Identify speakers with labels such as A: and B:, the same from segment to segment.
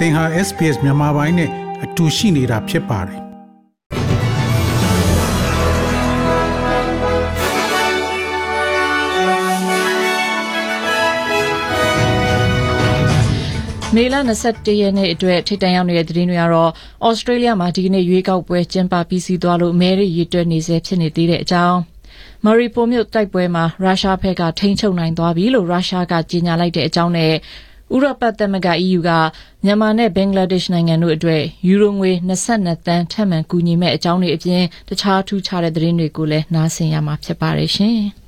A: သင်ဟာ SPS မြန်မာပိုင်းနဲ့အတူရှိနေတာဖြစ်ပါတယ်
B: မေလ21ရက်နေ့အတွက်ထိတန်ရောက်နေတဲ့သတင်းတွေကတော့ဩစတြေးလျမှာဒီကနေ့ရွေးကောက်ပွဲကျင်းပပြီးစီးသွားလို့မဲတွေရည်တွက်နေစေဖြစ်နေသေးတဲ့အကြောင်းမာရီပိုမြို့တိုက်ပွဲမှာရုရှားဘက်ကထိန်းချုပ်နိုင်သွားပြီလို့ရုရှားကကြေညာလိုက်တဲ့အကြောင်းနဲ့ ဥရောပသမဂ္ဂ EU ကမြန်မာနဲ့ဘင်္ဂလားဒေ့ရှ်နိုင်ငံတို့အတွက်ယူရိုငွေ22တန်းထပ်မံကူညီမဲ့အကြောင်းတွေအပြင်တခြားထူးခြားတဲ့သတင်းတွေကိုလည်းနားဆင်ရမှာဖြစ်ပါတယ်ရှင်။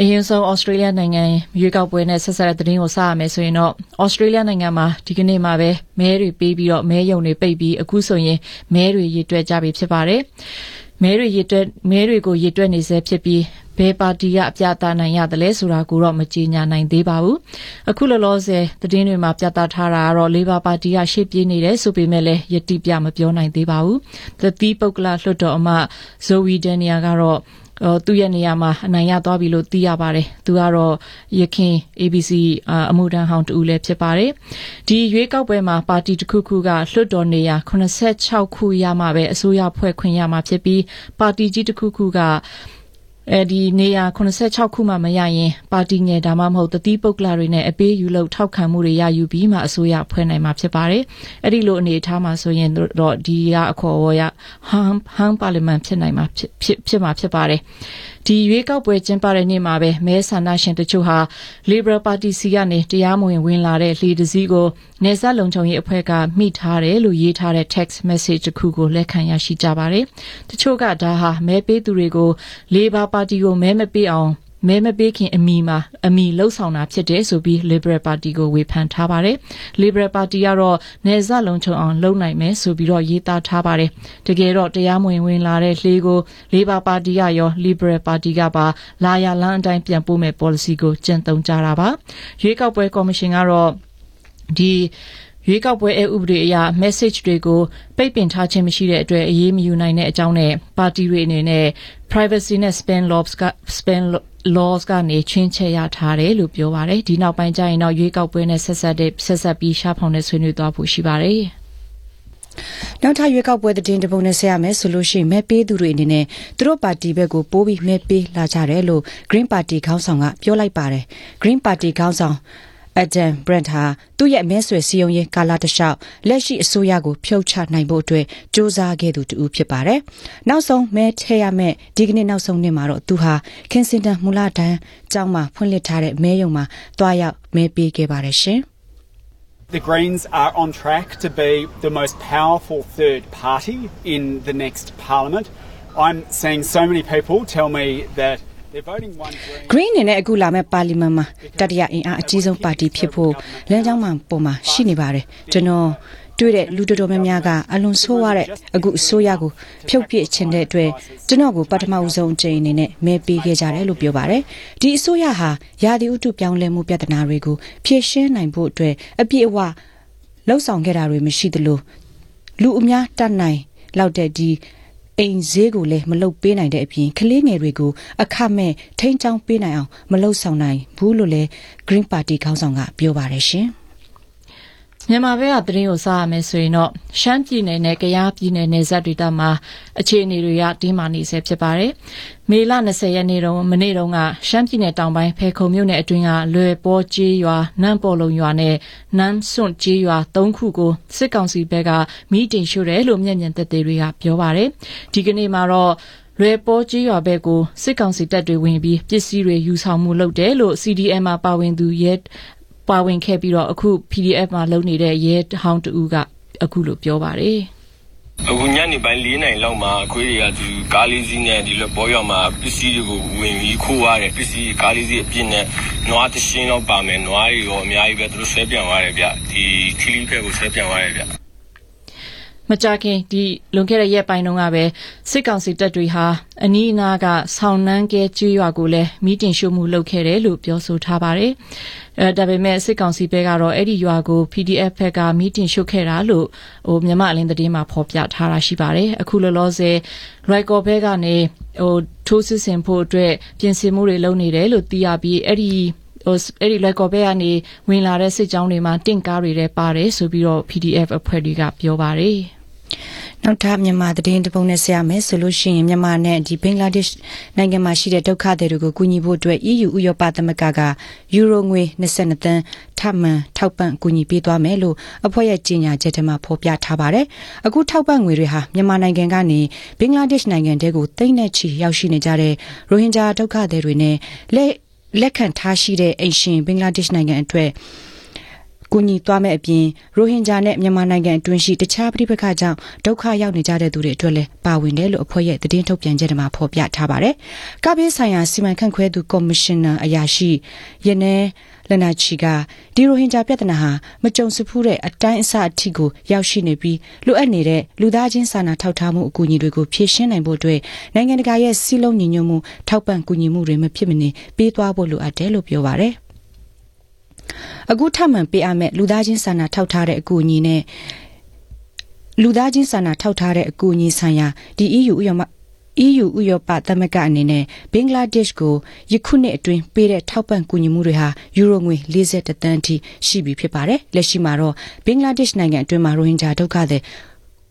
B: အရင်ဆုံးဩစတြေးလျနိုင်ငံရွေးကောက်ပွဲနဲ့ဆက်ဆက်တဲ့သတင်းကိုစရမယ်ဆိုရင်တော့ဩစတြေးလျနိုင်ငံမှာဒီကနေ့မှာပဲမဲတွေပေးပြီးတော့မဲယုံတွေပိတ်ပြီးအခုဆိုရင်မဲတွေရည်တွက်ကြပြီဖြစ်ပါတယ်။ မဲတွေရည်တွက်မဲတွေကိုရည်တွက်နေစေဖြစ်ပြီးဘယ်ပါတီကအပြတာနိုင်ရတယ်လဲဆိုတာကိုတော့မကြေညာနိုင်သေးပါဘူး။အခုလောလောဆယ်သတင်းတွေမှာပြသထားတာကတော့လေဘာပါတီကရှေ့ပြေးနေတယ်ဆိုပေမဲ့လည်းယတိပြမပြောနိုင်သေးပါဘူး။သတိပုဂ္ဂလလွှတ်တော်အမဇိုဝီဒန်နီယာကတော့ သူ့ရဲ့နေရာမှာအနိုင်ရသွားပြီလို့သိရပါတယ်။သူကတော့ရခင် ABC အမှုတန်းဟောင်းတူလည်းဖြစ်ပါတယ်။ဒီရွေးကောက်ပွဲမှာပါတီတစ်ခုခုကလွှတ်တော်နေရာ86ခုရမှပဲအစိုးရဖွဲ့ခွင့်ရမှာဖြစ်ပြီးပါတီကြီးတစ်ခုခုက အဲဒီနေရာ86ခုမှမရရင်ပါတီငယ်ဒါမှမဟုတ်တတိပုဂ္ဂလတွေနဲ့အပေးယူလို့ထောက်ခံမှုတွေရယူပြီးမှအစိုးရဖွဲ့နိုင်မှာဖြစ်ပါတယ်။အဲ့ဒီလိုအနေအထားမှာဆိုရင်တော့ဒီကအခေါ်အဝေါ်ရဟမ်ဟမ်ပါလီမန်ဖြစ်နိုင်မှာဖြစ်ဖြစ်ဖြစ်မှာဖြစ်ပါတယ်။ ဒီရွေးကောက်ပွဲကျင်းပတဲ့နေ့မှာပဲမဲဆန္ဒရှင်တချို့ဟာ Liberal Party စီကနေတရားမဝင်ဝင်လာတဲ့လှေတစည်းကိုနေဆက်လုံခြုံရေးအဖွဲ့ကမိထားတယ်လို့ရေးထားတဲ့ text message တစ်ခုကိုလက်ခံရရှိကြပါတယ်။တချို့ကဒါဟာမဲပေးသူတွေကို Labor Party ကိုမဲမပေးအောင် မဲမပေးခင်အမီမှာအမီလှုပ်ဆောင်တာဖြစ်တယ်ဆိုပြီး Liberal Party ကိုဝေဖန်ထားပါတယ်။ Liberal Party ကတော့နေဇက်လုံးချုံအောင်လုပ်နိုင်မယ်ဆိုပြီးတော့ရေးသားထားပါတယ်။တကယ်တော့တရားမဝင်ဝင်လာတဲ့လှေကို Labor Party ကရော Liberal Party ကပါလာရလန်းအတိုင်းပြန်ပို့မဲ့ policy ကိုကျင့်သုံးကြတာပါ။ရွေးကောက်ပွဲကော်မရှင်ကတော့ဒီရွေးကောက်ပွဲအဥပဒေအရ message တွေကိုပိတ်ပင်ထားခြင်းမရှိတဲ့အတွက်အရေးမယူနိုင်တဲ့အကြောင်းနဲ့ပါတီတွေအနေနဲ့ privacy နဲ့ spam laws က spam laws ကနေချင်းချဲ့ရထားတယ်လို့ပြောပါတယ်ဒီနောက်ပိုင်းကျရင်တော့ရွေးကောက်ပွဲနဲ့ဆက်ဆက်တဲ့ဆက်ဆက်ပြီးရှားဖောင်နဲ့ဆွေးနွေးသွားဖို့ရှိပါတယ်
C: နောက်ထပ်ရွေးကောက်ပွဲသတင်းတပုံနဲ့ဆက်ရမယ်ဆိုလို့ရှိရင်မဲပေးသူတွေအနေနဲ့သူတို့ပါတီဘက်ကိုပိုးပြီးမဲပေးလာကြတယ်လို့ Green Party ခေါင်းဆောင်ကပြောလိုက်ပါတယ် Green Party ခေါင်းဆောင် Adam Brent ဟာသူ့ရဲ့မဲဆွယ်စည်းရုံးရေးကာလတလျှောက်လက်ရှိအစိုးရကိုဖြုတ်ချနိုင်ဖို့အတွက်စ조사ခဲ့သူတူဖြစ်ပါတယ်။နောက်ဆုံးမဲထဲရမဲ့ဒီကနေ့နောက်ဆုံးနေ့မှာတော့သူဟာကင်စင်တန်မူလတန်းကျောင်းမှာဖွင့်လှစ်ထားတဲ့မဲရုံမှာတွားရောက်မဲပေးခဲ့ပါတယ်ရှင်။
D: The Greens are on track to be the most powerful third party in the next parliament. I'm seeing so many people tell me that
C: Green အနေနဲ့အခုလာမဲ့ပါလီမန်မှာတတိယအင်အားအကြီးဆုံးပါတီဖြစ်ဖို့လမ်းကြောင်းမှပုံမှာရှိနေပါတယ်ကျွန်တော်တွေ့တဲ့လူတော်တော်များများကအလွန်ဆိုးရတဲ့အခုအစိုးရကိုဖြုတ်ပစ်ခြင်းတဲ့အတွက်ကျွန်တော်ကိုပထမဦးဆုံးအကြိမ်အနေနဲ့မဲပေးခဲ့ကြတယ်လို့ပြောပါတယ်ဒီအစိုးရဟာရာသီဥတုပြောင်းလဲမှုပြဿနာတွေကိုဖြေရှင်းနိုင်ဖို့အတွက်အပြည့်အဝလှုပ်ဆောင်ခဲ့တာတွေမရှိသလိုလူအများတတ်နိုင်လောက်တဲ့ဒီ အိမ်ဈေးကိုလည်းမလုတ်ပေးနိုင်တဲ့အပြင်ကလေးငယ်တွေကိုအခမဲ့ထိန်းချောင်းပေးနိုင်အောင်မလုတ်ဆောင်နိုင်ဘူးလို့လည်း Green Party ခေါင်းဆောင်ကပြောပါတယ်ရှင်။
B: မြန်မာဘက်ကသတင်းကိုစားရမယ်ဆိုရင်တော့ရှမ်းပြည်နယ်နဲ့ကယားပြည်နယ်နယ်စပ်ဒေသမှာအခြေအနေတွေကတင်းမာနေဆဲဖြစ်ပါတယ်။မေလ20ရက်နေ့တုန်းမနေ့တုန်းကရှမ်းပြည်နယ်တောင်ပိုင်းဖေခုံမြို့နယ်အတွင်းကလွယ်ပေါ်ကျေးရွာနန်းပေါ်လုံရွာနဲ့နန်းစွန့်ကျေးရွာ၃ခုကိုစစ်ကောင်စီဘက်ကမိတင်ရှို့တယ်လို့မျက်မြင်သက်သေတွေကပြောပါတယ်။ဒီကနေ့မှာတော့လွယ်ပေါ်ကြီးရွာဘက်ကိုစစ်ကောင်စီတပ်တွေဝင်ပြီးပစ္စည်းတွေယူဆောင်မှုလုပ်တယ်လို့ CDM မှာပါဝင်သူရဲ ပါဝင်ခဲ့ပြီးတော့အခု PDF မှာလုပ်နေတဲ့ရဲဟောင်းတူကအခုလိုပြောပါတယ်
E: အခုညနေပိုင်း၄နိုင်လောက်မှာအခွေးတွေကဒီကားလေးစီးနဲ့ဒီလိုပေါ်ရောက်မှာပစ္စည်းတွေကိုဝင်ပြီးခိုးရတယ်ပစ္စည်းကားလေးစီးအပြည့်နဲ့နွားတရှင်းလောက်ပါမယ်နွားတွေရောအများကြီးပဲသူတို့ဆွဲပြန်သွားတယ်ဗျဒီခီလီဖက်ကိုဆွဲပြန်သွားတယ်ဗျ
B: မကြခင်ဒီလွန်ခဲ့တဲ့ရက်ပိုင်းတုန်းကပဲစစ်ကောင်စီတပ်တွေဟာအနီးအနားကဆောင်းနှန်းကဲကျွရွာကိုလည်းမီးတင်ရှို့မှုလုပ်ခဲ့တယ်လို့ပြောဆိုထားပါတယ်။အဲဒါပေမဲ့စစ်ကောင်စီဘက်ကတော့အဲ့ဒီရွာကို PDF ဘက်ကမီးတင်ရှို့ခဲ့တာလို့ဟိုမြန်မာအလင်းသတင်းမှာဖော်ပြထားတာရှိပါတယ်။အခုလောလောဆယ်ရိုက်ကော်ဘက်ကနေဟိုထိုးစစ်ဆင်ဖို့အတွက်ပြင်ဆင်မှုတွေလုပ်နေတယ်လို့သိရပြီးအဲ့ဒီဟိုအဲ့ဒီလွယ်ကော်ဘဲကနေဝင်လာတဲ့စစ်ကြောင်းတွေမှာတင့်ကားတွေလည်းပါတယ်ဆိုပြီးတော့ PDF အဖွဲ့တွေကပြောပါတယ်
C: နောက်ထပ်မြန်မာသတင်းတစ်ပုဒ်နဲ့ဆက်ရမယ်ဆိုလို့ရှိရင်မြန်မာနဲ့ဒီဘင်္ဂလားဒေ့ရှ်နိုင်ငံမှာရှိတဲ့ဒုက္ခသည်တွေကိုကူညီဖို့အတွက် EU ဥရောပသမဂ္ဂကယူရိုငွေ22သန်းထပ်မံထောက်ပံ့ကူညီပေးသွားမယ်လို့အဖွဲ့ရဲ့ကြေညာချက်ထဲမှာဖော်ပြထားပါတယ်။အခုထောက်ပံ့ငွေတွေဟာမြန်မာနိုင်ငံကနေဘင်္ဂလားဒေ့ရှ်နိုင်ငံတဲကိုတိမ့်နဲ့ချီရောက်ရှိနေကြတဲ့ရိုဟင်ဂျာဒုက္ခသည်တွေနဲ့လက်လက်ခံထားရှိတဲ့အိမ်ရှင်ဘင်္ဂလားဒေ့ရှ်နိုင်ငံအတွက် ကူညီသွားမဲ့အပြင်ရိုဟင်ဂျာနဲ့မြန်မာနိုင်ငံအတွင်းရှိတခြားပြည်ပခါကြောင့်ဒုက္ခရောက်နေကြတဲ့သူတွေအတွက်လည်းပါဝင်တယ်လို့အဖွဲ့ရဲ့သတင်းထုတ်ပြန်ချက်တွေမှာဖော်ပြထားပါတယ်။ကပ်ဘေးဆိုင်ရာစီမံခန့်ခွဲသူကော်မရှင်နာအရာရှိယနေလနာချီကဒီရိုဟင်ဂျာပြဿနာဟာမကြုံစဖူးတဲ့အတိုင်းအဆအထိကိုရောက်ရှိနေပြီးလိုအပ်နေတဲ့လူသားချင်းစာနာထောက်ထားမှုအကူအညီတွေကိုဖြည့်ရှင်းနိုင်ဖို့အတွက်နိုင်ငံတကာရဲ့စီးလုံးညီညွတ်မှုထောက်ပံ့ကူညီမှုတွေမဖြစ်မနေပေးသွားဖို့လိုအပ်တယ်လို့ပြောပါတယ်။ အခုထပ်မံပေးအပ်မဲ့လူသားချင်းစာနာထောက်ထားတဲ့အကူအညီနဲ့လူသားချင်းစာနာထောက်ထားတဲ့အကူအညီဆိုင်ရာဒီ EU ဥရောပ EU ဥရောပသမဂ္ဂအနေနဲ့ဘင်္ဂလားဒေ့ရှ်ကိုယခုနှစ်အတွင်းပေးတဲ့ထောက်ပံ့ကူညီမှုတွေဟာယူရိုငွေ40တန်းအထိရှိပြီဖြစ်ပါတယ်။လက်ရှိမှာတော့ဘင်္ဂလားဒေ့ရှ်နိုင်ငံအတွင်းမှာရိုဟင်ဂျာဒုက္ခသည်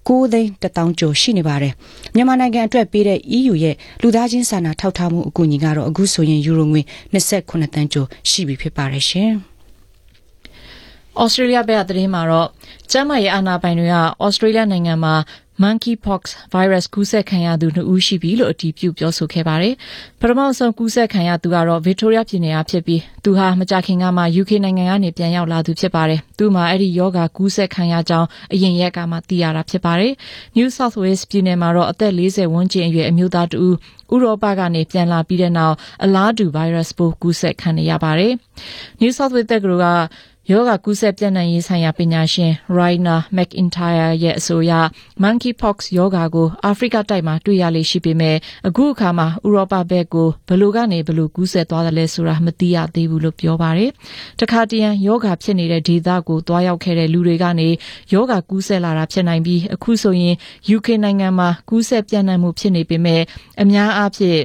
C: 9သိန်း1000ကျော်ရှိနေပါတယ်။မြန်မာနိုင်ငံအတွက်ပေးတဲ့ EU ရဲ့လူသားချင်းစာနာထောက်ထားမှုအကူအညီကတော့အခုဆိုရင်ယူရိုငွေ28တန်းကျော်ရှိပြီဖြစ်ပါတယ်ရှင်။
B: ဩစတြေးလျဘက်ကသတင်းမှာတော့ကျန်းမာရေးအာဏာပိုင်တွေကဩစတြေးလျနိုင်ငံမှာ monkeypox virus ကူးစက်ခံရသူ2ဦးရှိပြီလို့အတည်ပြုပြောဆိုခဲ့ပါတယ်။ပထမဆုံးကူးစက်ခံရသူကတော့ Victoria ပြည်နယ်ကဖြစ်ပြီးသူဟာမကြာခင်ကမှ UK နိုင်ငံကနေပြန်ရောက်လာသူဖြစ်ပါတယ်။သူမှာအဲ့ဒီယောဂါကူးစက်ခံရကြောင်းအရင်ရက်ကမှသိရတာဖြစ်ပါတယ်။ New South Wales ပြည်နယ်မှာတော့အသက်40ဝန်းကျင်အရွယ်အမျိုးသားတဦးဥရောပကနေပြန်လာပြီးတဲ့နောက်အလားတူ virus ပိုးကူးစက်ခံရပါတယ်။ New South Wales တက္ကသိုလ်က ယောဂကူးစက်ပြန့်နှံ့ရေးဆိုင်ရာပညာရှင် Raina McIntyre ရဲ့အဆိုအရ monkeypox ယောဂါကိုအာဖရိကတိုက်မှာတွေ့ရလေရှိပေမဲ့အခုအခါမှာဥရောပဘက်ကိုဘလို့ကနေဘလို့ကူးစက်သွားတယ်လဲဆိုတာမသိရသေးဘူးလို့ပြောပါတယ်။တခါတရံယောဂါဖြစ်နေတဲ့ဒေသကိုတွားရောက်ခဲ့တဲ့လူတွေကနေယောဂါကူးစက်လာတာဖြစ်နိုင်ပြီးအခုဆိုရင် UK နိုင်ငံမှာကူးစက်ပြန့်နှံ့မှုဖြစ်နေပေမဲ့အများအားဖြင့်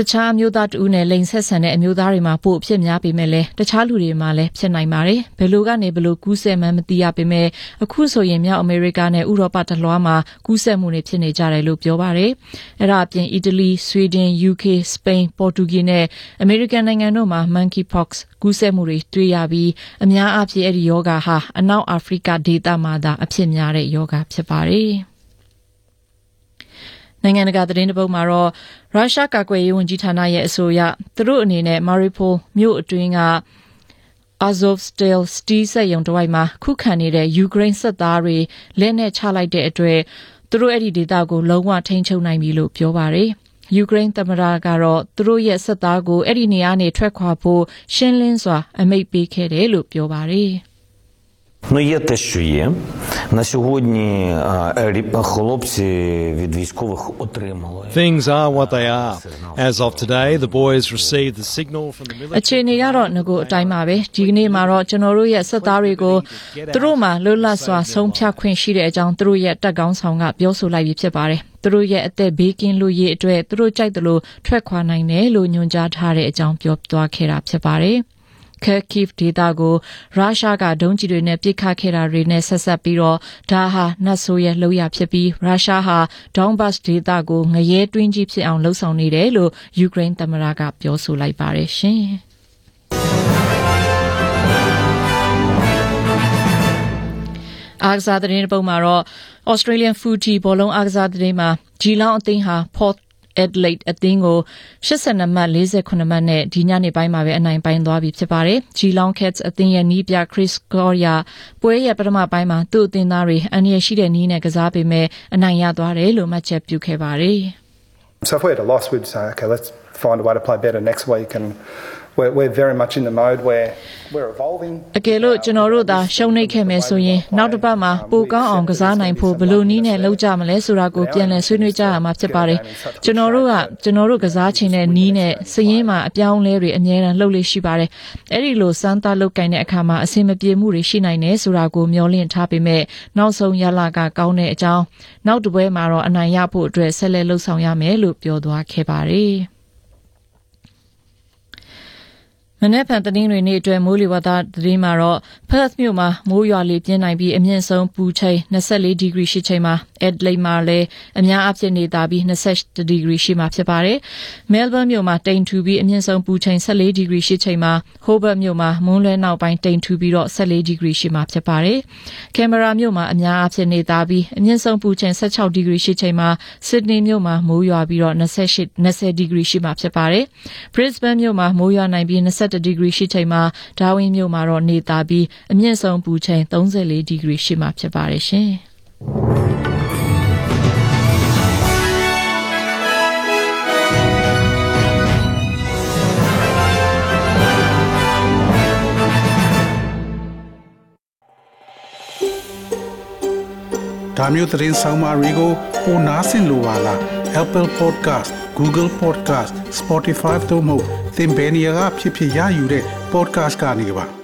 B: တခြားအမျိုးသားတူနဲ့လိန်ဆက်ဆံတဲ့အမျိုးသားတွေမှာပို့ဖြစ်များပေမဲ့လည်းတခြားလူတွေမှာလည်းဖြစ်နိုင်ပါတယ်ဘယ်လိုကနေဘယ်လိုကူးစက်မှန်းမသိရပေမဲ့အခုဆိုရင်မြောက်အမေရိကနဲ့ဥရောပတလွှားမှာကူးစက်မှုတွေဖြစ်နေကြတယ်လို့ပြောပါတယ်အဲ့ဒါအပြင်အီတလီဆွီဒင် UK စပိန်ပေါ်တူဂီနဲ့အမေရိကန်နိုင်ငံတို့မှာ monkeypox ကူးစက်မှုတွေတွေ့ရပြီးအများအားဖြင့်အဲ့ဒီယောဂါဟာအနောက်အာဖရိကဒေသမှာသာအဖြစ်များတဲ့ယောဂါဖြစ်ပါတယ် နိုင်ငံတကာသတင်းတပုတ်မှာတော့ရုရှားကာကွယ်ရေးဝန်ကြီးဌာနရဲ့အဆိုအရသူတို့အနေနဲ့ Mariupol မြို့အတွင်းက Azovstal စတီးစက်ရုံတဝိုက်မှာခုခံနေတဲ့ယူကရိန်းစစ်သားတွေလက်နက်ချလိုက်တဲ့အတွက်သူတို့အဲ့ဒီဒေသကိုလုံးဝထိန်းချုပ်နိုင်ပြီလို့ပြောပါတယ်။ယူကရိန်းသမ္မတကတော့သူတို့ရဲ့စစ်သားကိုအဲ့ဒီနေရာနေထွက်ခွာဖို့ရှင်းလင်းစွာအမိန့်ပေးခဲ့တယ်လို့ပြောပါတယ်။
F: Ну, є те, що є. На сьогодні а, рі- хлопці від військових отримали.
G: Things are what they are. As of today, the boys received the signal from the
B: အခြေ
G: military.
B: အနေကတော့ငကိုအတိုင်းပါပဲဒီကနေ့မှာတော့ကျွန်တော်တို့ရဲ့စစ်သားတွေကိုသူတို့မှလွတ်လပ်စွာဆုံးဖြတ်ခွင့်ရှိတဲ့အကြောင်းသူတို့ရဲ့တပ်ကောင်းဆောင်ကပြောဆိုလိုက်ပြီးဖြစ်ပါတယ်သူတို့ရဲ့အသက်ဘေးကင်းလို့ရေးအတွက်သူတို့ကြိုက်တယ်လို့ထွက်ခွာနိုင်တယ်လို့ညွှန်ကြားထားတဲ့အကြောင်းပြောသွားခဲ့တာဖြစ်ပါတယ် Kharkiv ဒေသကိုရုရှားကဒုံးကျည်တွေနဲ့ပစ်ခတ်ခဲ့တာတွေနဲ့ဆက်ဆက်ပြီးတော့ဒါဟာနတ်ဆိုးရဲ့လှုပ်ရဖြစ်ပြီးရုရှားဟာ Donbas ဒေသကိုငရဲတွင်းကြီးဖြစ်အောင်လှုံ့ဆော်နေတယ်လို့ယူကရိန်းသမ္မတကပြောဆိုလိုက်ပါတယ်ရှင်။အားကစားသတင်းတစ်ပုဒ်မှာတော့ Australian Footy ဘောလုံးအားကစားသတင်းမှာဂျီလောင်းအသင်းဟာ Port Adelaide အသင်းကို82မှတ်48မှတ်နဲ့ဒီညနေပိုင်းမှာပဲအနိုင်ပိုင်သွားပြီဖြစ်ပါတယ်။ Geelong Cats အသင်းရဲ့နီးပြ Chris Goya ပွဲရဲ့ပထမပိုင်းမှာသူ့အသင်းသားတွေအန်ရရှိတဲ့နီးနဲ့ကစားပေမဲ့အနိုင်ရသွားတယ်လို့မှတ်ချက်ပြုခဲ့ပါတယ်။
H: So if we had a loss, we'd say, okay, let's find a way to play better next week. And we're, we're very much in the mode where we're evolving.
B: အကယ်လို့ကျွန်တော်တို့သာရှုံးနိမ့်ခဲ့မယ်ဆိုရင်နောက်တစ်ပတ်မှာပိုကောင်းအောင်ကစားနိုင်ဖို့ဘယ်လိုနည်းနဲ့လုပ်ကြမလဲဆိုတာကိုပြန်လည်ဆွေးနွေးကြရမှာဖြစ်ပါတယ်။ကျွန်တော်တို့ကကျွန်တော်တို့ကစားချင်တဲ့နည်းနဲ့စည်ရင်းမှာအပြောင်းအလဲတွေအများအားလှုပ်လေ့ရှိပါတယ်။အဲ့ဒီလိုစမ်းသပ်လုပ်ကင်တဲ့အခါမှာအဆင်မပြေမှုတွေရှိနိုင်တယ်ဆိုတာကိုမျှော်လင့်ထားပေမဲ့နောက်ဆုံးရလကကောင်းတဲ့အကြောင်းနောက်တစ်ပွဲမှာတော့အနိုင်ရဖို့အတွက်ဆက်လက်လှုပ်ဆောင်ရမယ်လို့ပြောသွားခဲ့ပါတယ်။ မနေ့ဖန်တင်းတွေနေ့အတွက်မိုးလေဝသသတင်းမှာတော့ Perth မြို့မှာမိုးရွာလေပြင်းနိုင်ပြီးအမြင့်ဆုံးပူချိန်24ဒီဂရီရှိချိန်မှာ Adelaide မှာလည်းအများအပြည့်နေတာပြီး21ဒီဂရီရှိမှာဖြစ်ပါတယ်။ Melbourne မြို့မှာတိမ်ထူပြီးအမြင့်ဆုံးပူချိန်14ဒီဂရီရှိချိန်မှာ Hobart မြို့မှာမွန်းလွဲနောက်ပိုင်းတိမ်ထူပြီးတော့14ဒီဂရီရှိမှာဖြစ်ပါတယ်။ Canberra မြို့မှာအများအပြည့်နေတာပြီးအမြင့်ဆုံးပူချိန်16ဒီဂရီရှိချိန်မှာ Sydney မြို့မှာမိုးရွာပြီးတော့28 20ဒီဂရီရှိမှာဖြစ်ပါတယ်။ Brisbane မြို့မှာမိုးရွာနိုင်ပြီး21ဒီဂရီရှိချိန်မှာ Darwin မြို့မှာတော့နေတာပြီးအမြင့်ဆုံးပူချိန်34ဒီဂရီရှိမှာဖြစ်ပါတယ်ရှင်။
A: ဒါမျိုးသတင်းဆောင်မာတွေကိုပိုနားဆင်လိုပါလား Apple Podcast Google Podcast Spotify တို့မှာသင်ပင်ရာဖြစ်ဖြစ်ရယူတဲ့ podcast ကနေပါ